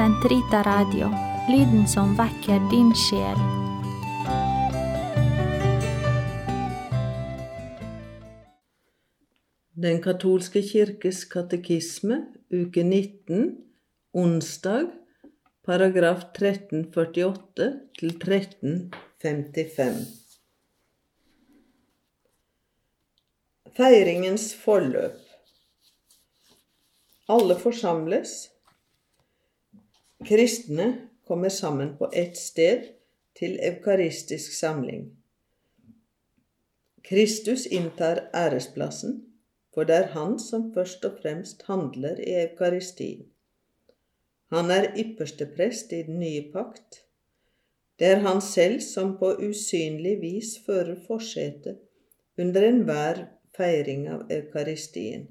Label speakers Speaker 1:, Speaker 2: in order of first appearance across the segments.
Speaker 1: Sentrita Radio, lyden som vekker din sjel.
Speaker 2: Den katolske kirkes katekisme, uke 19, onsdag, paragraf 1348 til 1355. Feiringens forløp. Alle forsamles. Kristne kommer sammen på ett sted til eukaristisk samling. Kristus inntar æresplassen for det er han som først og fremst handler i eukaristien. Han er ypperste prest i den nye pakt. Det er han selv som på usynlig vis fører forsetet under enhver feiring av eukaristien.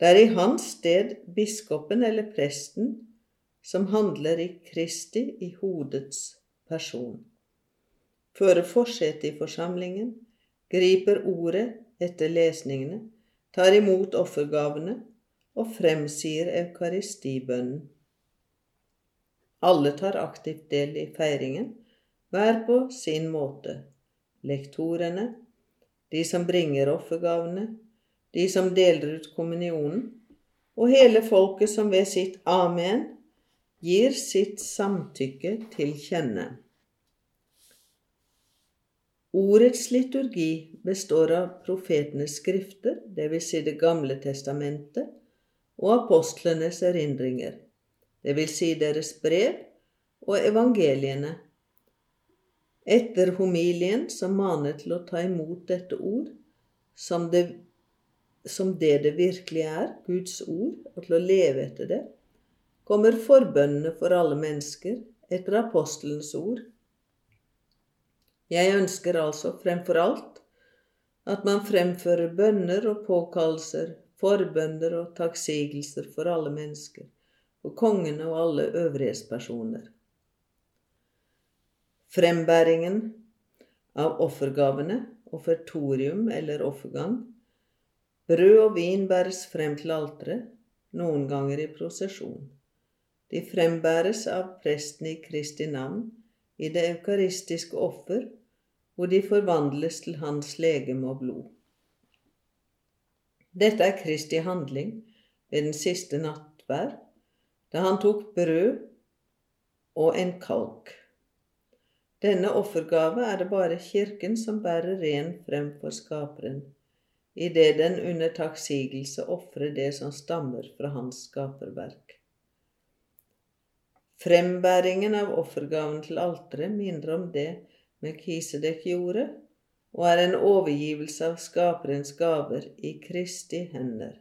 Speaker 2: Det er i hans sted biskopen eller presten som handler i Kristi i hodets person. Fører forsetet i forsamlingen, griper ordet etter lesningene, tar imot offergavene og fremsier eukaristibønnen. Alle tar aktivt del i feiringen, hver på sin måte. Lektorene, de som bringer offergavene, de som deler ut kommunionen, og hele folket som ved sitt amen gir sitt samtykke til kjenne. Ordets liturgi består av profetenes skrifter, dvs. Si Det gamle testamentet, og apostlenes erindringer, dvs. Si deres brev og evangeliene. Etter homilien, som maner til å ta imot dette ord som det, som det det virkelig er, Guds ord, og til å leve etter det, kommer forbønnene for alle mennesker etter apostelens ord jeg ønsker altså fremfor alt at man fremfører bønner og påkallelser, forbønner og takksigelser for alle mennesker, for kongene og alle øvrighetspersoner. Frembæringen av offergavene, offertorium eller offergang, brød og vin bæres frem til alteret, noen ganger i prosesjon. De frembæres av presten i Kristi navn i det eukaristiske offer hvor de forvandles til hans legeme og blod. Dette er Kristi handling ved den siste nattverd, da han tok brød og en kalk. Denne offergave er det bare Kirken som bærer ren frem for Skaperen, idet den under takksigelse ofrer det som stammer fra hans skaperverk. Frembæringen av offergaven til alteret minner om det Melkisedek gjorde, og er en overgivelse av Skaperens gaver i Kristi hender.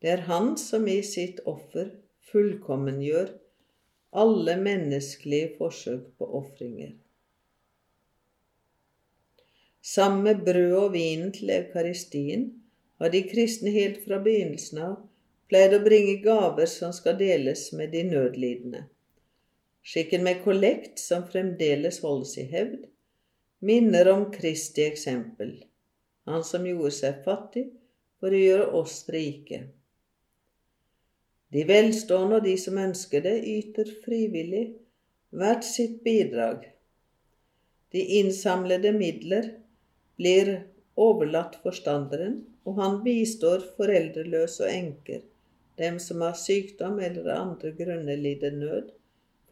Speaker 2: Det er Han som i sitt offer fullkommengjør alle menneskelige forsøk på ofringer. Sammen med brød og vinen til eukaristien har de kristne helt fra begynnelsen av pleid å bringe gaver som skal deles med de nødlidende. Skikken med kollekt, som fremdeles holdes i hevd, minner om Kristi eksempel, han som gjorde seg fattig for å gjøre oss rike. De velstående og de som ønsker det, yter frivillig hvert sitt bidrag. De innsamlede midler blir overlatt forstanderen, og han bistår foreldreløse og enker, dem som har sykdom eller andre grunner lider nød,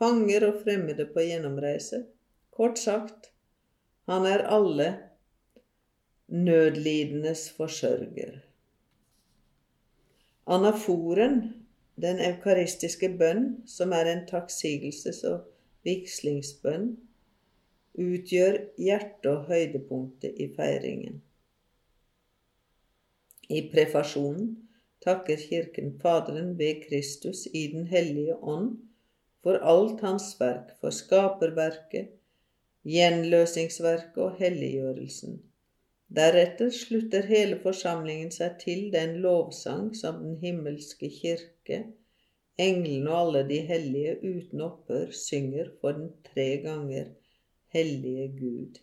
Speaker 2: fanger og fremmede på gjennomreise. Kort sagt, han er alle nødlidendes forsørger. Anaforen, den eukaristiske bønn, som er en takksigelses- og vigslingsbønn, utgjør hjertet og høydepunktet i feiringen. I prefasjonen takker Kirken Faderen ved Kristus i Den hellige ånd for alt hans verk, for skaperverket, gjenløsningsverket og helliggjørelsen. Deretter slutter hele forsamlingen seg til den lovsang som den himmelske kirke, englene og alle de hellige uten opphør synger for den tre ganger hellige Gud.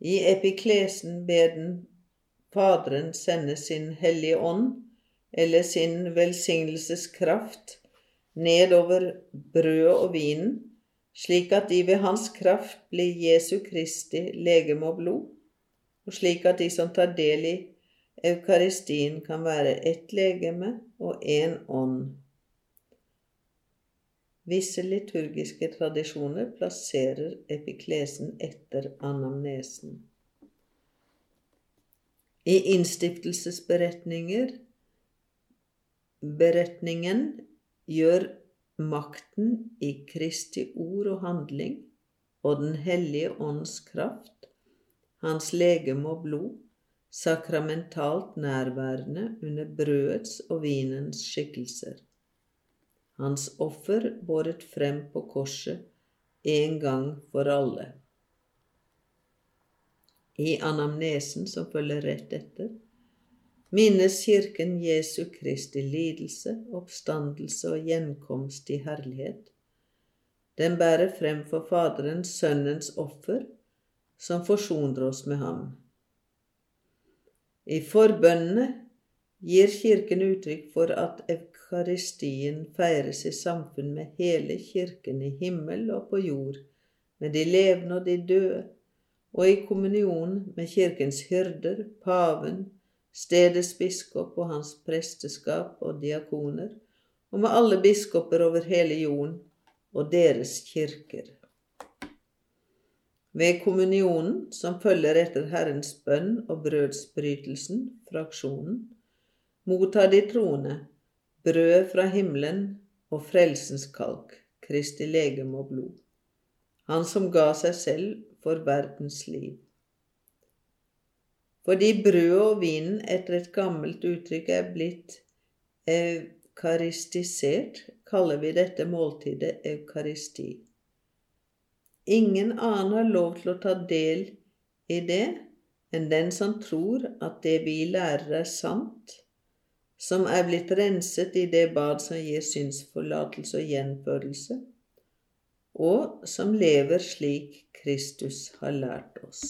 Speaker 2: I epiklesen ber den Faderen sende sin hellige ånd, eller sin velsignelseskraft, nedover brødet og vinen, slik at de ved hans kraft blir Jesu Kristi legeme og blod, og slik at de som tar del i Eukaristien, kan være ett legeme og én ånd. Visse liturgiske tradisjoner plasserer epiklesen etter anamnesen. I innstiftelsesberetninger beretningen gjør makten i Kristi ord og handling og Den hellige ånds kraft, hans legeme og blod, sakramentalt nærværende under brødets og vinens skikkelser. Hans offer båret frem på korset en gang for alle. I anamnesen som følger rett etter, minnes Kirken Jesu Kristi lidelse, oppstandelse og gjenkomst i herlighet. Den bærer frem for Faderen Sønnens offer, som forsoner oss med ham. I forbønnene gir Kirken uttrykk for at eukaristien feires i samfunn med hele Kirken i himmel og på jord, med de levende og de døde, og i kommunion med Kirkens hyrder, paven, stedets biskop og hans presteskap og diakoner, og med alle biskoper over hele jorden og deres kirker. Ved kommunionen, som følger etter Herrens bønn og brødsbrytelsen, fraksjonen, mottar de troende brød fra himmelen og frelsens kalk, Kristi legeme og blod, Han som ga seg selv for verdens liv. Fordi brødet og vinen etter et gammelt uttrykk er blitt eukaristisert, kaller vi dette måltidet eukaristi. Ingen annen har lov til å ta del i det enn den som tror at det vi lærer er sant, som er blitt renset i det bad som gir synsforlatelse og gjenfødelse, og som lever slik Kristus har lært oss.